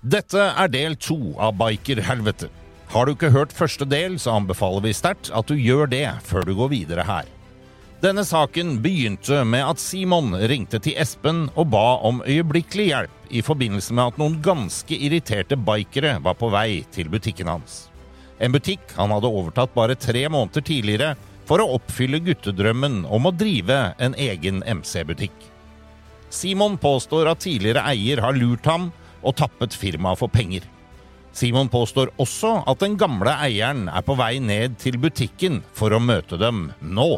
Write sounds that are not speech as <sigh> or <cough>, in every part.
Dette er del to av Bikerhelvete. Har du ikke hørt første del, så anbefaler vi sterkt at du gjør det før du går videre her. Denne saken begynte med at Simon ringte til Espen og ba om øyeblikkelig hjelp i forbindelse med at noen ganske irriterte bikere var på vei til butikken hans. En butikk han hadde overtatt bare tre måneder tidligere for å oppfylle guttedrømmen om å drive en egen MC-butikk. Simon påstår at tidligere eier har lurt ham og tappet firmaet for penger. Simon påstår også at den gamle eieren er på vei ned til butikken for å møte dem nå.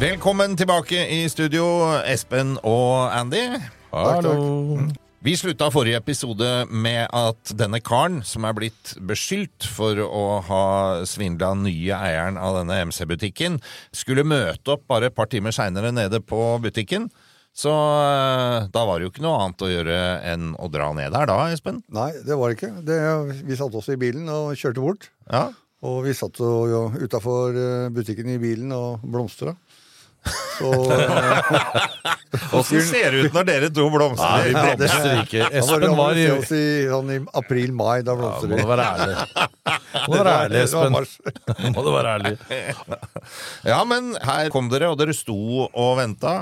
Velkommen tilbake i studio, Espen og Andy. Hallo. Vi slutta forrige episode med at denne karen, som er blitt beskyldt for å ha svindla nye eieren av denne MC-butikken, skulle møte opp bare et par timer seinere nede på butikken. Så eh, da var det jo ikke noe annet å gjøre enn å dra ned der da, Espen? Nei, det var det ikke. Det, vi satte oss i bilen og kjørte bort. Ja. Og vi satt jo, utafor butikken i bilen og blomstra. Så <laughs> Åssen ser det ut når dere to blomstrer? Nei, vi blomstrer ikke. da var det Espen var i i, sånn, i april-mai. Da ja, blomstrer Må vi. du være ærlig. <laughs> Må du være ærlig, Espen. <laughs> Må du være ærlig. Ja, men her kom dere, og dere sto og venta.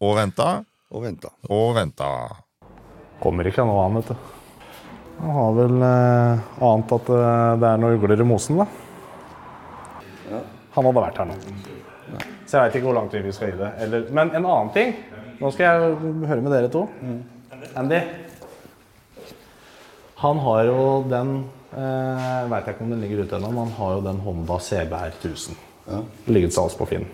Ja, Og venta. og venta. Og venta. Kommer ikke noe annet, vet du. Han har vel eh, ant at eh, det er noe ugler i mosen, da. Han hadde vært her nå. Så jeg veit ikke hvor langt vi skal gi det. Eller, men en annen ting Nå skal jeg høre med dere to. Andy. Han har jo den eh, Veit jeg ikke om den ligger ute ennå, men han har jo den Honda CBR 1000. Ligget salgs på Finn.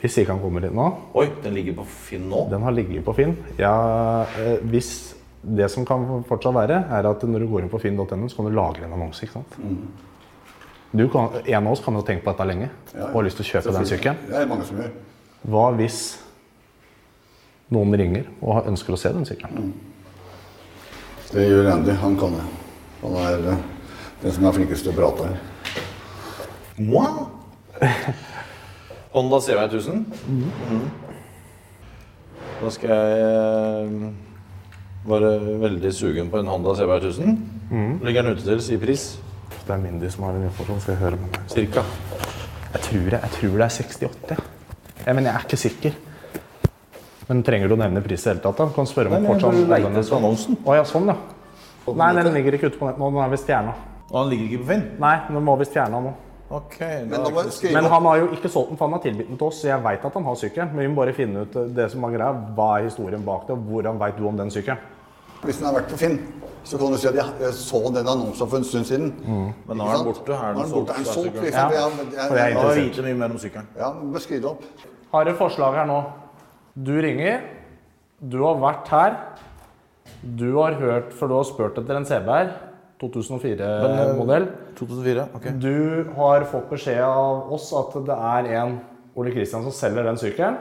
Hvis ikke han kommer inn nå Oi, den ligger på Finn nå? Den har ligget på Finn. Ja, eh, hvis det som kan fortsatt være, er at når du går inn på finn.no, så kan du lagre en annonse. ikke sant? Du kan, en av oss kan jo tenke på dette lenge og har lyst til å kjøpe den sykkelen. Det er mange som gjør. Hva hvis noen ringer og ønsker å se den sykkelen? Det gjør Andy. Han kan det. Han er eh, den som er flinkest til å prate. Wow. <laughs> Honda CVR 1000. Mhm. Da skal jeg eh, være veldig sugen på en Honda CVR 1000. Ligger den ute til, si pris. Det er Mindy som har den informasjonen. Skal jeg høre med meg? Cirka. Jeg tror, det, jeg tror det er 68. Jeg, men jeg er ikke sikker. Men trenger du å nevne pris i det hele tatt? da? Kan spørre om Nei, men jeg bare leter etter annonsen. Å ja, sånn, ja. Nei, den ligger ikke ute på nett nå. Den er visst fjerna. Og den ligger ikke på Finn? Nei, den må visst fjerna nå. Ok. Men Men han har jo ikke solgt den, for han har tilbudt den til oss, så jeg veit at han har sykkelen. Men vi må bare finne ut eh, det som er greia. Hva er historien bak det, og hvordan veit du om den sykkelen? Hvis den har vært på Finn, så kan du si at jeg så den annonsen for en stund siden. men nå er den borte. Er den borte. Er den solgt? Liksom? Ja, jeg, jeg jeg, jeg vite mye mer om sykkelen. ja, Beskriv skriv det opp. Har et forslag her nå. Du ringer. Du har vært her. Du har hørt, for du har spurt etter en CBR. 2004-modell. 2004? Ok. Du har fått beskjed av oss at det er en Ole Kristian som selger den sykkelen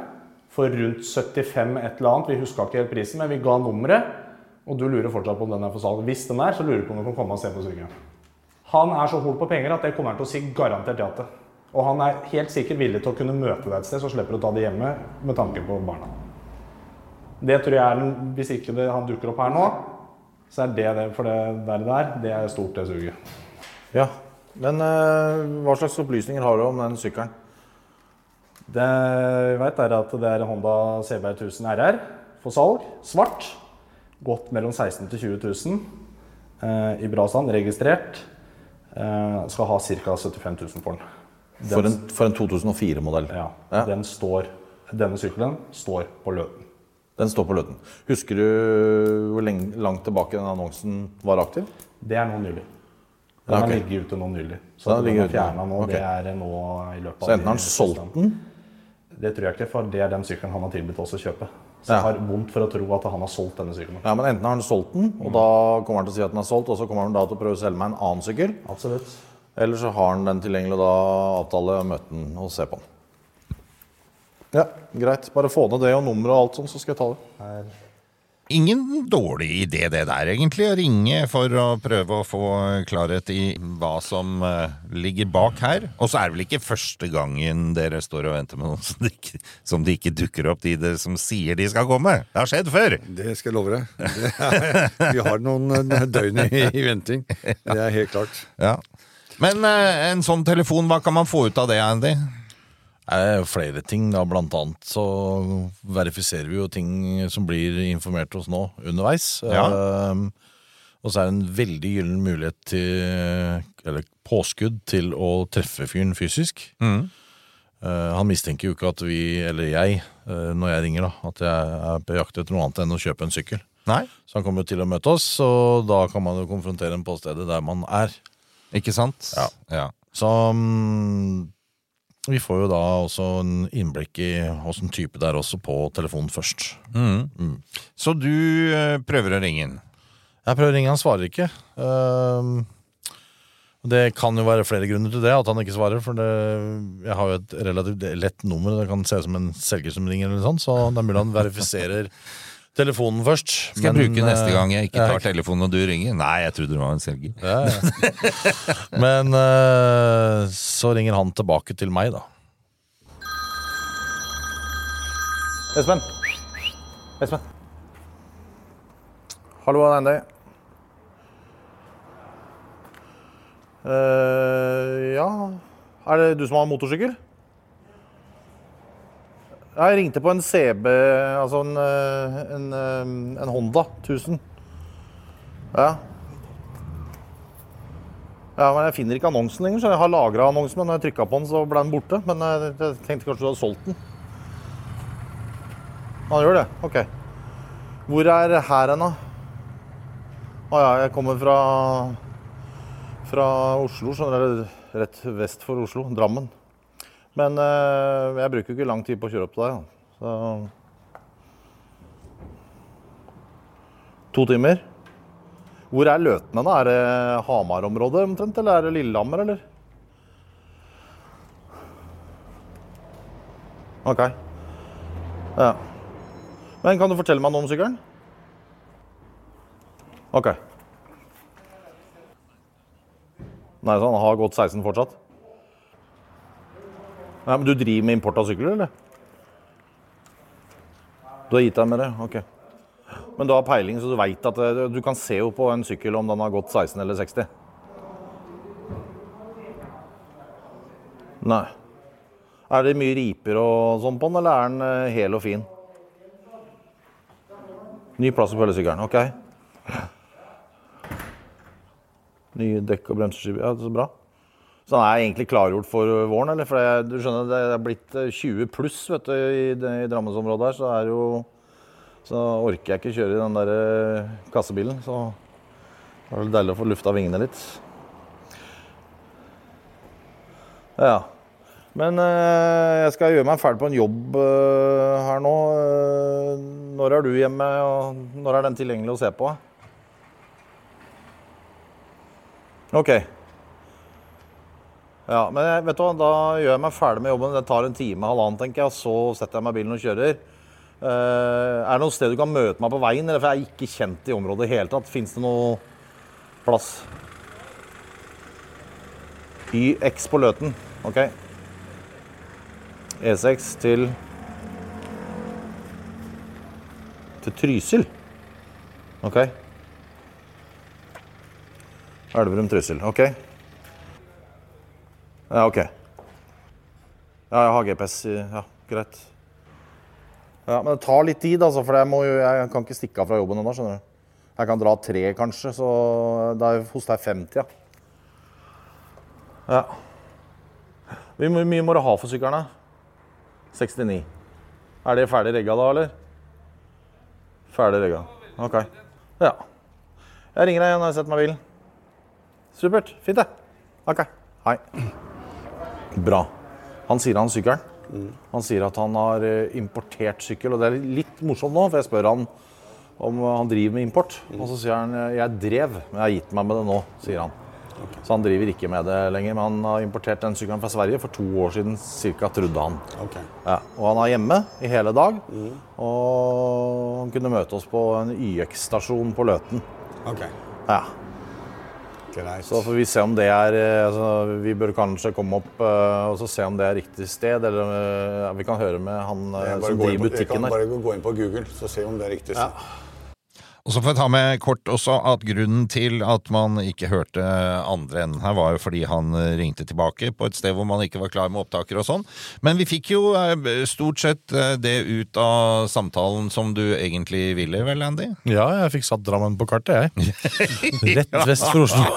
for rundt 75 et eller annet. Vi huska ikke helt prisen, men vi ga nummeret. Og du lurer fortsatt på om den er for salg. Hvis den er, så lurer du på om du kan komme og se på sykkelen. Han er så hol på penger at det kommer han til å si garantert ja til. Og han er helt sikkert villig til å kunne møte deg et sted, så slipper du å ta det hjemme med tanke på barna. Det tror jeg er den, Hvis ikke det, han dukker opp her nå, så er det det. For det der, der det er stort, det suget. Ja. Men eh, hva slags opplysninger har du om den sykkelen? Det vi vet er at det er en Honda CB 1000 RR for salg. Svart. Gått mellom 16 000 til 20 000. Eh, I bra stand. Registrert. Eh, skal ha ca. 75 000 for den. Den- For en, en 2004-modell. ja, Ja. Den står, denne sykkelen står på Løten. Den står på Løten. Husker du hvor langt tilbake den annonsen var aktiv? Det er nå nylig. Den har okay. ligget ute nå nylig. Så Den den er fjerna nå. Okay. Det er nå i løpet av Så enten har han solgt den, Det tror jeg ikke, for det er den sykkelen han har tilbudt oss å kjøpe. Så jeg har vondt for å tro at han har solgt denne sykkelen. Ja, men Enten har han solgt den, og da kommer han til å si at den er solgt, og så kommer han da til å prøve å selge meg en annen sykkel. Absolutt. Eller så har han den tilgjengelig, og da avtale møte den og se på den. Ja, greit. Bare få ned det og nummeret og alt sånn, så skal jeg ta det. Ingen dårlig idé det der, egentlig, å ringe for å prøve å få klarhet i hva som eh, ligger bak her. Og så er det vel ikke første gangen dere står og venter med noen som de ikke, som de ikke dukker opp, de det som sier de skal komme. Det har skjedd før. Det skal jeg love deg. Er, vi har noen eh, døgn i, i venting. Det er helt klart. Ja. Men eh, en sånn telefon, hva kan man få ut av det, Andy? Det er flere ting, da. Blant annet så verifiserer vi jo ting som blir informert oss nå underveis. Ja. Ehm, og så er det en veldig gyllen mulighet til Eller påskudd til å treffe fyren fysisk. Mm. Eh, han mistenker jo ikke at vi, eller jeg, eh, når jeg ringer, da, at jeg er på jakt etter noe annet enn å kjøpe en sykkel. Nei? Så han kommer jo til å møte oss, og da kan man jo konfrontere ham på stedet der man er. Ikke sant? Ja. ja. Så mm, vi får jo da også en innblikk i åssen type det er også på telefonen først. Så du eh, prøver å ringe inn? Jeg prøver å ringe, han svarer ikke. Ehm, det kan jo være flere grunner til det, at han ikke svarer. For det, jeg har jo et relativt lett nummer, det kan se ut som en selger som ringer, eller sånt, så det er mulig han verifiserer telefonen først. Skal jeg Men, bruke neste eh, gang jeg ikke tar telefonen og du ringer? Nei, jeg trodde det var en selger. Ja, ja. <laughs> Men eh, så ringer han tilbake til meg, da. Espen. Espen. Hallo, det er Andy. Eh, ja Er det du som har motorsykkel? Jeg ringte på en CB, altså en, eh, en, eh, en Honda 1000. Ja. Ja, men Jeg finner ikke annonsen lenger, så jeg har lagra annonsen. Men når jeg trykka på den, så ble den borte. Men jeg, jeg tenkte kanskje du hadde solgt den. Han gjør det? OK. Hvor er her hen, da? Å ja, jeg kommer fra fra Oslo, skjønner du. Rett vest for Oslo. Drammen. Men eh, jeg bruker jo ikke lang tid på å kjøre opp til deg. Så To timer. Hvor er Løtene, da? Er det Hamar-området omtrent, eller er det Lillehammer, eller? OK. Ja. Men kan du fortelle meg noe om sykkelen? OK. Nei, så han har gått 16 fortsatt? Nei, men Du driver med import av sykler, eller? Du har gitt deg med det? Ok. Men du har peiling, så du veit at eh, du kan se jo på en sykkel om den har gått 16 eller 60? Nei. Er det mye riper og sånn på den, eller er den eh, hel og fin? Ny plass på hele sykkelen, ok. Nye dekk og bremseskiver, ja, så bra. Så den er egentlig klargjort for våren, eller? For det, du skjønner, det er blitt eh, 20 pluss vet du, i, i Drammensområdet her, så er jo Så orker jeg ikke kjøre i den der eh, kassebilen, så det er vel deilig å få lufta vingene litt. Ja. Men jeg skal gjøre meg ferdig på en jobb her nå. Når er du hjemme, og når er den tilgjengelig å se på? OK. Ja, men jeg, vet du hva, da gjør jeg meg ferdig med jobben. Det tar en time, halvannen, tenker jeg. Så setter jeg meg i bilen og kjører. Uh, er det noe sted du kan møte meg på veien? Eller for jeg er ikke kjent i området i hele tatt. Fins det noe plass? YX på Løten. OK. E6 til Til Trysil. OK. Elverum-Trysil. OK. Ja, OK. Ja, jeg har GPS Ja, greit. Ja, Men det tar litt tid, altså, for jeg, må jo, jeg kan ikke stikke av fra jobben ennå. skjønner du. Jeg kan dra tre, kanskje, så det er hos deg 50, ja. Ja. Hvor mye må du ha for sykkelen? 69. Er det ferdig regga da, eller? Ferdig regga. OK. Ja. Jeg ringer deg igjen når jeg setter meg i bilen. Supert. Fint, det. OK. Hei. Bra. Han sier han sykkelen. Han sier at han har eh, importert sykkel, og det er litt morsomt nå, for jeg spør han om han driver med import. Og så sier han jeg drev, men jeg har gitt meg med det nå, sier han. Så han driver ikke med det lenger, men han har importert den sykkelen fra Sverige for to år siden cirka, trodde han. Okay. Ja, og han er hjemme i hele dag, og han kunne møte oss på en YX-stasjon på Løten. Okay. Ja, Greit. så får vi se om det er eh, altså, Vi bør kanskje komme opp uh, og så se om det er riktig sted, eller uh, vi kan høre med han uh, som driver butikken der. jeg kan bare gå inn på Google så se om det er riktig. Og så får jeg ta med kort også at grunnen til at man ikke hørte andre enden her, var jo fordi han ringte tilbake på et sted hvor man ikke var klar med opptaker og sånn. Men vi fikk jo eh, stort sett eh, det ut av samtalen som du egentlig ville, vel, Andy? Ja, jeg fikk satt Drammen på kartet, jeg. <laughs> <laughs> Rett vest for Oslo.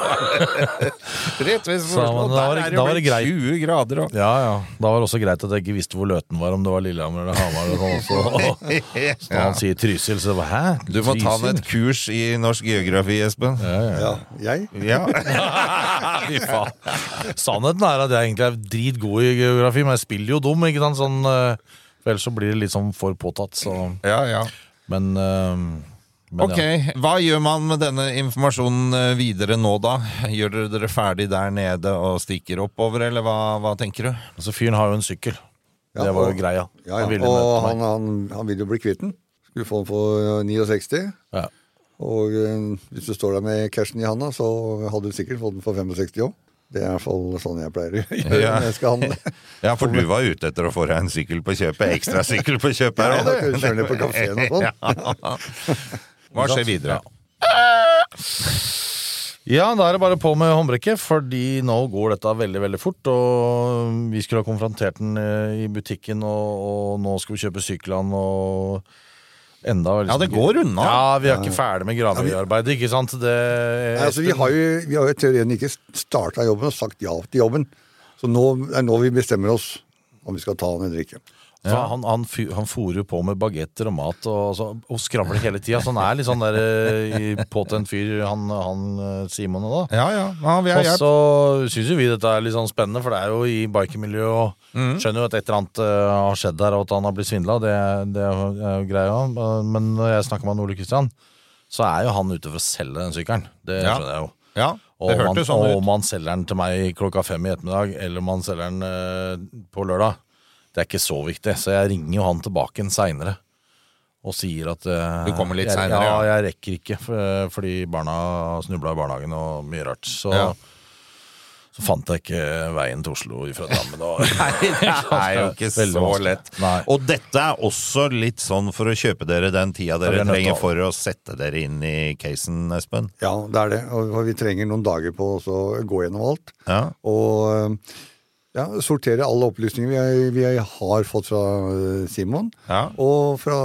Rett vest Så, men da var det- da var det greit. 20 grader og Ja, ja. Da var det også greit at jeg ikke visste hvor Løten var, om det var Lillehammer eller Hamar. Og sånn også. Så og han sier Trysil, så hæ? Du må ta ned et kurs i norsk geografi, Espen. Ja, jeg? Ja. <laughs> Fy faen. Sannheten er at jeg egentlig er dritgod i geografi, men jeg spiller jo dum, ikke sant? Sånn, eh, for ellers så blir det litt sånn for påtatt, så ja, ja. Men, eh, men Ok, ja. Hva gjør man med denne informasjonen eh, videre nå, da? Gjør dere dere ferdig der nede og stikker oppover, eller hva, hva tenker du? Altså, fyren har jo en sykkel. Ja, det var jo greia. Ja, ja. Han Og han, han, han vil jo bli kvitt den. Den for 69. Ja. Og eh, hvis du står der med cashen i handa, så hadde du sikkert fått den for 65 òg. Det er i hvert fall sånn jeg pleier å gjøre <laughs> Ja. når jeg skal handle. <laughs> Ja, for du var ute etter å få deg en sykkel på kjøpet. Ekstra sykkel på kjøpet her Ja, òg, kan du kjøre ned på kafeen og sånn. <laughs> Hva skjer videre? Ja, da er det bare på med håndbrekket, fordi nå går dette veldig veldig fort. Og vi skulle ha konfrontert den eh, i butikken, og, og nå skal vi kjøpe syklene og enda liksom Ja, det går unna. Ja, vi er ikke ferdig med gravarbeidet, ikke sant? Det, Nei, altså, vi har jo, vi har jo teorien ikke starta jobben og sagt ja til jobben. Så nå er nå vi bestemmer oss om vi skal ta den eller ikke. For Han, han, han fôrer jo på med bagetter og mat og, altså, og skravler hele tida. Så han er litt sånn der eh, i- påtent fyr, han, han eh, Simon og da. Ja, ja. ja Og så syns jo vi dette er litt sånn spennende, for det er jo i bikermiljøet, og Mm. skjønner jo at et eller annet uh, har skjedd der, og at han har blitt svindla. Det, det er jo- greia. Men når jeg snakker med Ole Kristian, så er jo han ute for å selge den sykkelen. Det Ja. skjønner jeg jo. Ja, Og om han, sånn og om han selger den til meg klokka fem i ettermiddag, eller om han selger den uh, på lørdag, det er ikke så viktig. Så jeg ringer jo han tilbake igjen seinere. Og sier at eh, Du kommer litt seinere? Ja, ja. jeg rekker ikke, for, fordi barna snubla i barnehagen og mye rart. Så, Ja. så fant jeg ikke veien til Oslo fra Drammen. Og, <laughs> Det er jo ikke så vanskelig. lett. Nei. Og dette er også litt sånn for å kjøpe dere den tida dere er trenger for å sette dere inn i casen, Espen. Ja, det er det. Og vi trenger noen dager på å gå gjennom alt. Ja. Og ja, sortere alle opplysninger vi, vi har fått fra eh, Simon, Ja. og fra,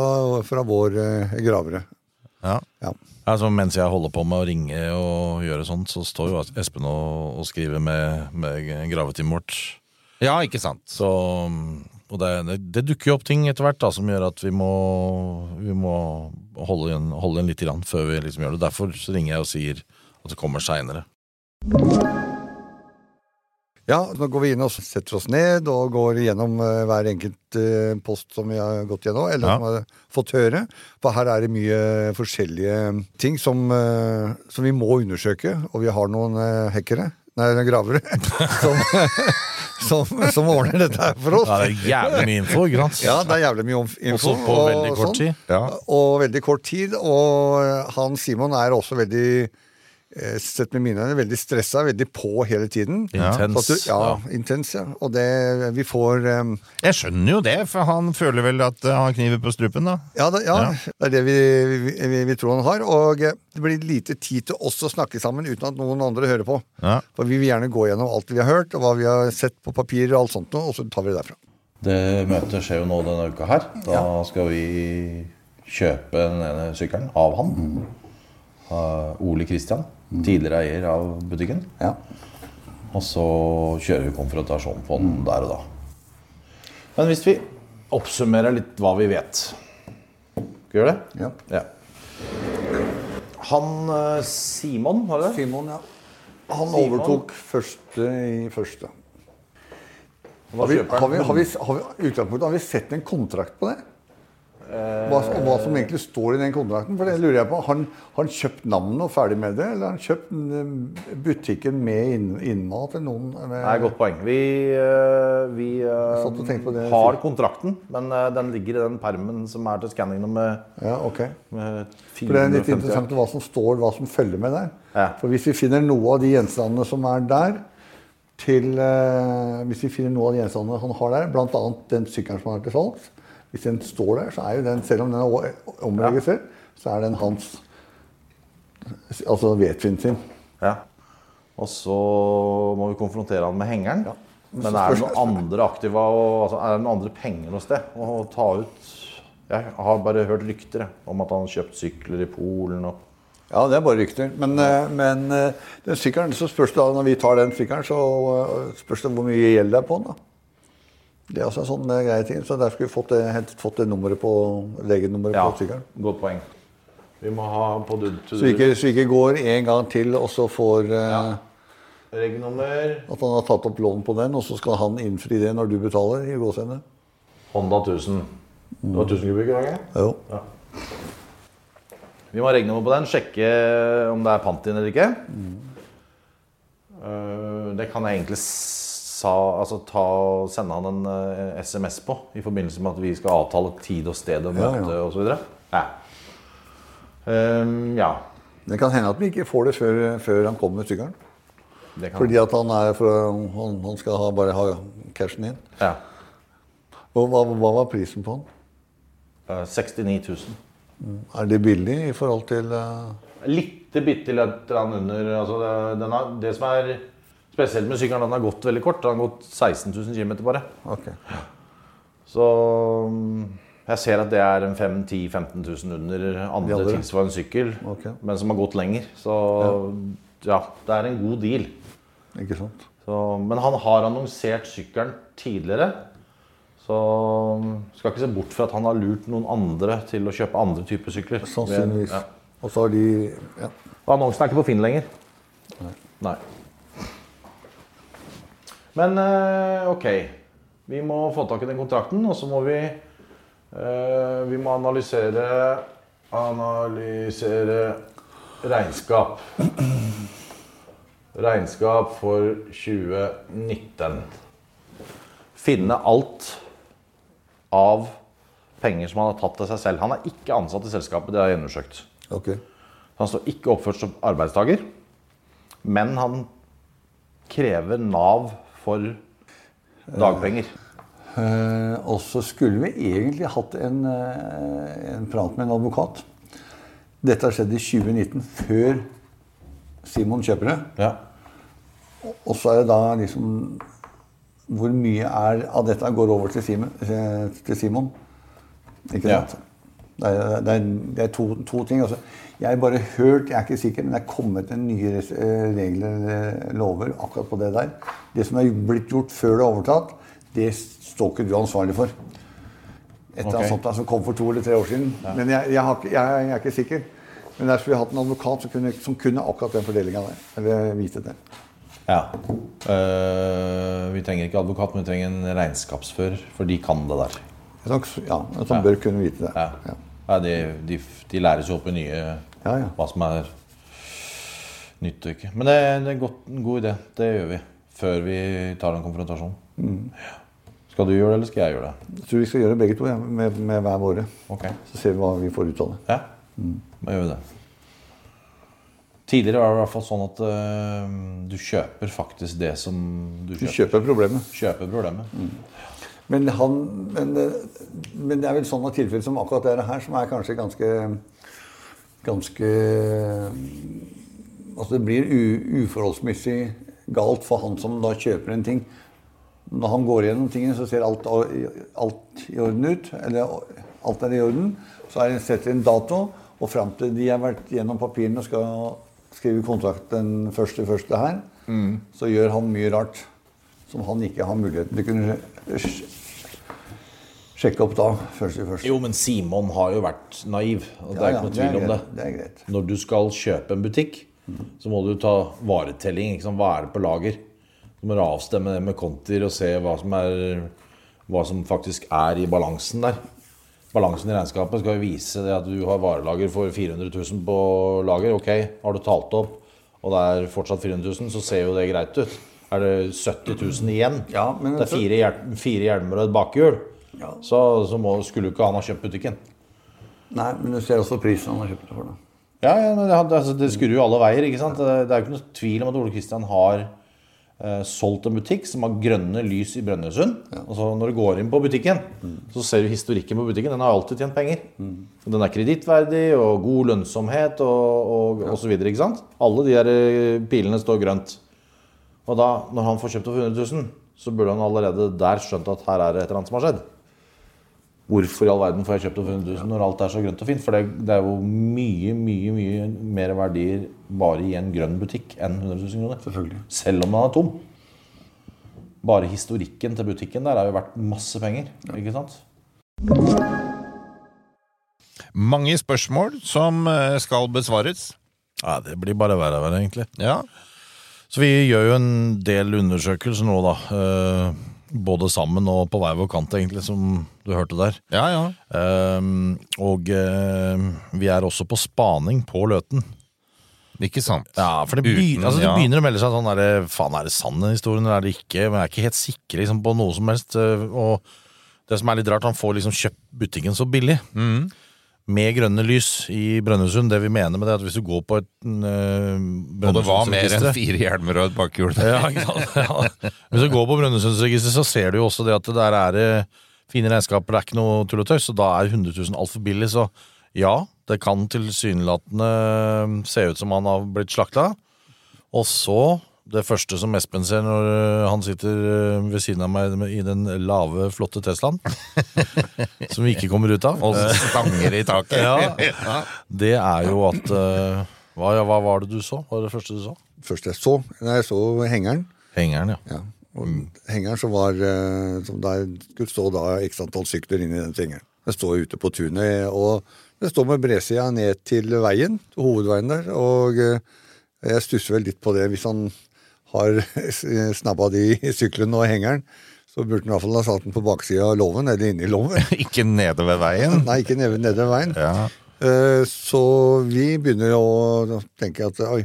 fra vår eh, gravere. Ja. Ja. altså, mens jeg holder på med å ringe og gjøre sånt, så står jo Espen og, og skriver med, med gravetimet vårt. ja, ikke sant. Så, og det, det, det dukker jo opp ting etter hvert da, som gjør at vi må, vi må holde, igjen, holde igjen litt grann før vi liksom gjør det. Derfor så ringer jeg og sier at det kommer seinere. Ja, nå går vi inn og setter oss ned og går gjennom eh, hver enkelt eh, post som vi har gått gjennom, eller Ja. som har fått høre. For her er det mye forskjellige ting som, eh, som vi må undersøke, og vi har noen hackere, nei, gravere, <laughs> som, <laughs> som, som ordner dette her for oss. Ja, det er jævlig mye info, Grans. Ja, det er jævlig mye info. Også på og veldig kort sånn. tid. Ja. Og veldig kort tid. Og han Simon er også veldig Sett med mine øyne veldig stressa, veldig på hele tiden. Intens. Du, ja, intens, ja. Og det Vi får um, Jeg skjønner jo det, for han føler vel at eh, han har kniver på strupen, da. Ja, det, ja, det er det vi, vi, vi, tror han har. Og eh, det blir lite tid til oss å snakke sammen uten at noen andre hører på. Ja. For vi vil gjerne gå gjennom alt vi har hørt, og hva vi har sett på papir, og alt sånt noe, og så tar vi det derfra. Det møtet skjer jo nå denne uka her. Da skal vi kjøpe den ene sykkelen av han. Av Ole Kristian, tidligere eier av butikken. Ja. Og så kjører vi konfrontasjon på den der og da. Men hvis vi oppsummerer litt hva vi vet Skal vi gjøre det? Ja. Ja. Han eh, Simon, var det? Simon, ja. Han Simon. overtok første i første. Har vi, har vi, har vi, har vi, har vi sett en kontrakt på det? Hva, som- hva som egentlig står i den kontrakten? For det lurer jeg på. Har han, han kjøpt navnet og ferdig med det? Eller har han kjøpt eh, butikken med inn, innmat? Eller noen, med, Nei, godt poeng. Vi, vi det. har kontrakten, men den ligger i den permen som er til skanning nummer Ja, ok. med For det er litt interessant hva som står, hva som følger med der. Ja. For hvis vi finner noe av de gjenstandene som er der, til eh, Hvis vi finner noe av de gjenstandene han har der, bl.a. den sykkelen som er til salgs Hvis den står der, så er jo den, selv om den er o- omregistrert, så er den hans Altså vedfinn sin. Ja. Og så må vi konfrontere han med hengeren. Men er det noen andre aktiva og, altså, Er det noen andre penger noe sted å ta ut? Jeg har bare hørt rykter om at han har kjøpt sykler i Polen og Ja, det er bare rykter. Men, eh, men eh, den sykkelen, så spørs det da, når vi tar den sykkelen, så eh, spørs det hvor mye gjeld det er på den. da. Det er også en sånn eh, greie ting. Så der skulle vi fått det, fått det nummeret på legenummeret Ja, på sykkelen. godt poeng. Vi må ha på dud Så vi ikke, så ikke går en gang til og så får eh, Ja. Regnummer At han har tatt opp lån på den, og så skal han innfri det når du betaler. i gåsene. Honda 1000. Det var 1000 kubikk? ikke? Jo. Vi må ha regnummer på den, sjekke om det er pant inn eller ikke. Mm. det kan jeg egentlig sa, altså ta, sende han en uh, SMS på i forbindelse med at vi skal avtale tid og sted og møte ja. osv. Ja. Um, ja. Det kan hende at vi ikke får det før, før han kommer med sykkelen. Fordi at han, er for, han, han skal ha, bare ha cashen inn. ja. Og hva, hva var prisen på? Eh, 69 000. Er det billig i forhold til uh... Litt bitte litt under altså det, den har, det som er spesielt med sykkelen, den har gått veldig kort. Den har gått 16 000 km bare. Okay. Så mm, jeg ser at det er en 5 10 15 000 under andre andre. tilsvarende sykkel, okay. men som har gått lenger. Så ja, det er en god deal. Ikke sant? Så, men han har annonsert sykkelen tidligere. Så mm, skal ikke se bort fra at han har lurt noen andre til å kjøpe andre typer sykler. Sannsynligvis. Ja. Og så har de ja. Annonsen er ikke på Finn lenger. Nei. Men eh, ok. Vi må få tak i den kontrakten, og så må vi eh, Vi må analysere Analysere regnskap. Regnskap for 2019. Finne alt av penger som han har tatt til seg selv. Han er ikke ansatt i selskapet, det har jeg undersøkt. Okay. Han står ikke oppført som arbeidstaker, men han krever Nav for dagpenger. Eh, og så skulle vi egentlig hatt en, eh, en prat med en advokat. Dette har skjedd i 2019, før Simon kjøper det. Ja. Og så er det da liksom Hvor mye er av dette går over til Simon? eh, Til Simon. Ikke Ja. Det er, det er, det er to, to ting. Altså, jeg har bare hørt, jeg er ikke sikker, men det er kommet en nye eh, regler eller lover akkurat på det der. Det som er blitt gjort før det er overtatt, det står ikke du ansvarlig for. Et eller Ok. annet sånt som kom for to eller tre år siden. Men jeg, jeg, har, jeg, jeg er ikke sikker. Men der skulle vi hatt en advokat som kunne, som kunne akkurat den fordelinga der. Eller vite det. ja. Uh, vi trenger ikke advokat, men vi trenger en regnskapsfører, for de kan det der. Ja, som bør kunne vite det. Ja. Ja. Ja, de, de, de læres jo opp i nye Ja, ja. hva som er nytt og ikke. Men det, det er godt, en god idé. Det gjør vi før vi tar en konfrontasjon. Mm. Skal du gjøre det, eller skal jeg gjøre det? Jeg tror vi skal gjøre det begge to ja, med, med hver våre. Okay. Så ser vi hva vi får ut av det. Ja, da gjør vi det. Tidligere var det i hvert fall sånn at uh, du kjøper faktisk det som du kjøper. kjøper. kjøper problemet. Kjøper problemet. Men, han, men, men det er vel sånne tilfeller som akkurat dette her, som er kanskje ganske Ganske Altså det blir u, uforholdsmessig galt for han som da kjøper en ting. Når han går gjennom tingene, så ser alt, alt i orden ut. Eller alt er i orden. Så er det setter en dato, og fram til de har vært gjennom papirene og skal skrive kontrakt den første første her, så gjør han mye rart som han ikke har muligheten til å kunne sjekke opp da. først og først. Jo, men Simon har jo vært naiv. Og det er Ja, ja, ikke noe tvil om det. Det er greit. Når du skal kjøpe en butikk, så må du ta varetelling. Liksom. Hva er det på lager? Du må avstemme det med kontier og se hva som, er, hva som faktisk er i balansen der. Balansen i regnskapet skal jo vise at du har varelager for 400 000 på lager. Ok, har du talt opp, og det er fortsatt 400 000, så ser jo det greit ut. Er det 70 000 igjen, Ja, men det er fire, hjel- fire hjelmer og et bakhjul, Ja. så, så må, skulle jo ikke han ha kjøpt butikken. Nei, men du ser også prisen han har kjøpt det for. da. Ja, ja men det, altså, det skurrer jo alle veier. ikke sant? Det, det er jo ikke noe tvil om at Ole Kristian har eh, solgt en butikk som har grønne lys i Brønnøysund. så når du går inn på butikken, så ser du historikken på butikken. Den har alltid tjent penger. Den er kredittverdig og god lønnsomhet og, og, og så videre, ikke sant? Alle de der eh, pilene står grønt. Og da, når han får kjøpt for 100 000, så burde han allerede der skjønt at her er det et eller annet som har skjedd. Hvorfor i all verden får jeg kjøpt det for 100 000 når alt er så grønt og fint? For det, det er jo mye, mye mye mer verdier bare i en grønn butikk enn 100 000 kroner. Selvfølgelig. Selv om den er tom. Bare historikken til butikken der er jo verdt masse penger. ikke sant? Mange spørsmål som eh, skal besvares. Ja, det blir bare verre og verre, egentlig. Ja. Så vi gjør jo en del undersøkelser nå, da. Uh, både sammen og på hver vår kant, egentlig, som du hørte der. Ja, ja. Uh, og uh, vi er også på spaning på Løten. Ikke sant? Ja, for det, Uten- begynner, altså, det ja. begynner å melde seg sånn der, Faen, er det sann den historien, eller er det ikke? Men jeg er ikke helt sikker liksom, på noe som helst. eh, Og det som er litt rart, han får liksom kjøpt butikken så billig. Mm. Med grønne lys i Brønnøysund. Det vi mener med det, er at hvis du går på et uh, Og det var mer enn fire hjelmer og et bakhjul. ja? Ja. Hvis du går på Brønnøysundsregisteret, så ser du jo også det at det der er fine regnskaper, det er ikke noe tull og tøys, og da er 100 000 altfor billig. Så ja, det kan tilsynelatende se ut som han har blitt slakta. Og så, det første som Espen ser når eh, han sitter eh, ved siden av meg i den lave, flotte Teslaen, <laughs> som vi ikke kommer ut av, Og stanger i taket. <laughs> Ja. det er jo at eh, hva, ja, hva var det du så? Hva var det første du så? Først jeg så, nei, jeg så hengeren. Hengeren, ja. Ja. Og Hengeren som var som der skulle stå da x antall sykler inn i den hengeren. Den står ute på tunet, og det står med bredsida ned til veien, hovedveien der. Og jeg stusser vel litt på det hvis han har <laughs> snabba de syklene og hengeren. Så burde han i hvert fall ha satt den på baksida av låven, eller inni låven. <laughs> Ikke nede ved veien. Nei, ikke nede nede ved veien. Ja. Eh, Så vi begynner å tenke at oi,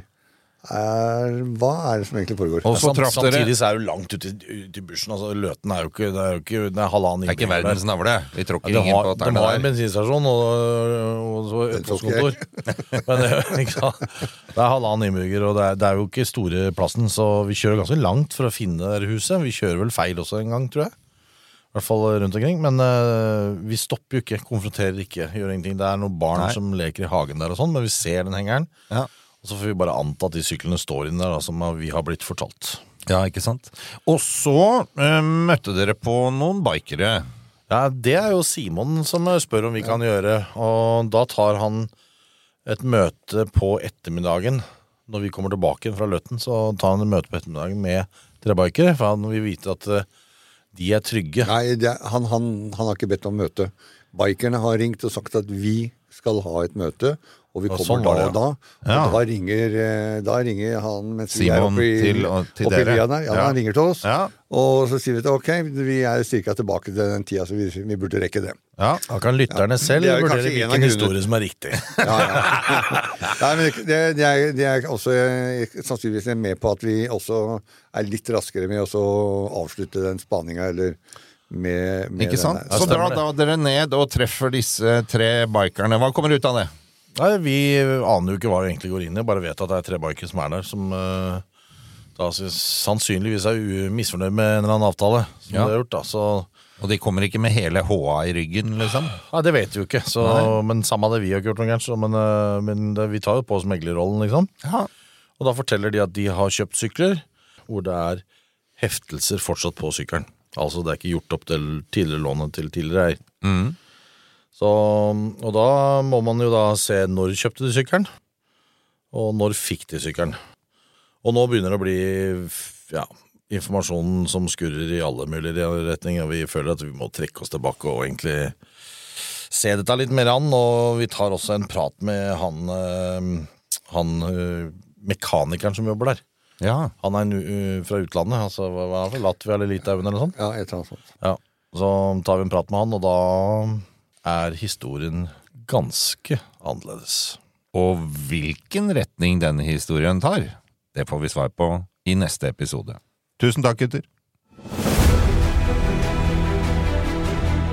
er, hva er det som egentlig foregår? Og så traff dere Samtidig så er du langt ute i, bushen. Altså, Løten er jo ikke Det er jo ikke det er halvannen Det er ikke verdens navle. Vi tråkker Ja, de ingen har, på de har en bensinstasjon og, og så et postkontor. <laughs> Men det, er- ikke sant? det er halvannen innbygger, og det er, det er jo ikke store plassen, så vi kjører ganske langt for å finne det huset. Vi kjører vel feil også en gang, tror jeg. I hvert fall rundt omkring. Men uh, vi stopper jo ikke, konfronterer ikke, gjør ingenting. Det er noen barn Nei. som leker i hagen der og sånn, men vi ser den hengeren. Ja. Og så får vi bare anta at de syklene står inne der, da, som vi har blitt fortalt. ja, ikke sant. Og så eh, møtte dere på noen bikere. Ja, Det er jo Simon som spør om vi kan gjøre, og da tar han et møte på ettermiddagen. Når vi kommer tilbake igjen fra Løtten, så tar han et møte på ettermiddagen med tre bikere, for han vil vite at eh, de er trygge. Nei, det, er- han, han, han har ikke bedt om møte. Bikerne har ringt og sagt at vi skal ha et møte, og vi Og kommer sånn da og da. Og Ja. da, ringer, eh, da ringer han mens vi er Simon oppe i, til- til oppe i dere. lia der. Ja, Ja. Han ringer til oss, Ja. og så sier vi til ok, vi er ca. tilbake til den tida, så vi, vi burde rekke det. Ja. Da kan lytterne selv er vurdere en hvilken historie som er riktig. <laughs> Ja, ja. Nei, men det, det, er, det er også eh, sannsynligvis med på at vi også er litt raskere med å avslutte den spaninga, eller med, med Ikke sant? Så drar da dere ned og treffer disse tre bikerne. Hva kommer ut av det? Nei, Vi aner jo ikke hva vi egentlig går inn i, bare vet at det er tre bikere som er der, som uh, da sannsynligvis er misfornøyd med en eller annen avtale som Ja. de har gjort. da, så... Og de kommer ikke med hele HA i ryggen, liksom? Nei, Det vet vi jo ikke, så, men samme det, vi har ikke gjort noe gærent. Men, eh, men det, vi tar jo på oss meglerrollen, liksom. Ja. Og da forteller de at de har kjøpt sykler hvor det er heftelser fortsatt på sykkelen. Altså det er ikke gjort opp til tidligere lånet til tidligere eier. Mm. Så, og da må man jo da se når kjøpte de sykkelen, og når fikk de sykkelen. Og nå begynner det å bli ja, informasjonen som skurrer i alle mulige retninger, og vi føler at vi må trekke oss tilbake og egentlig se dette litt mer an. Og vi tar også en prat med han, eh, han eh, mekanikeren som jobber der. Ja. Han er uh, fra utlandet, altså hva hva er det, Latvia eller Litauen eller noe sånt. Ja, et eller annet sånt. Ja. Så tar vi en prat med han, og da er historien ganske annerledes. Og hvilken retning denne historien tar, det får vi svar på i neste episode. Tusen takk, gutter.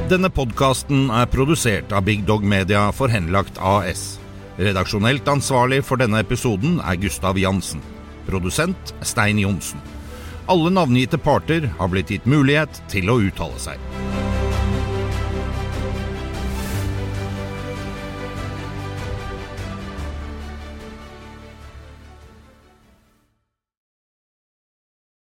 Denne podkasten er produsert av Big Dog Media for Henlagt AS. Redaksjonelt ansvarlig for denne episoden er Gustav Jansen. Produsent Stein Johnsen. Alle navngitte parter har blitt gitt mulighet til å uttale seg.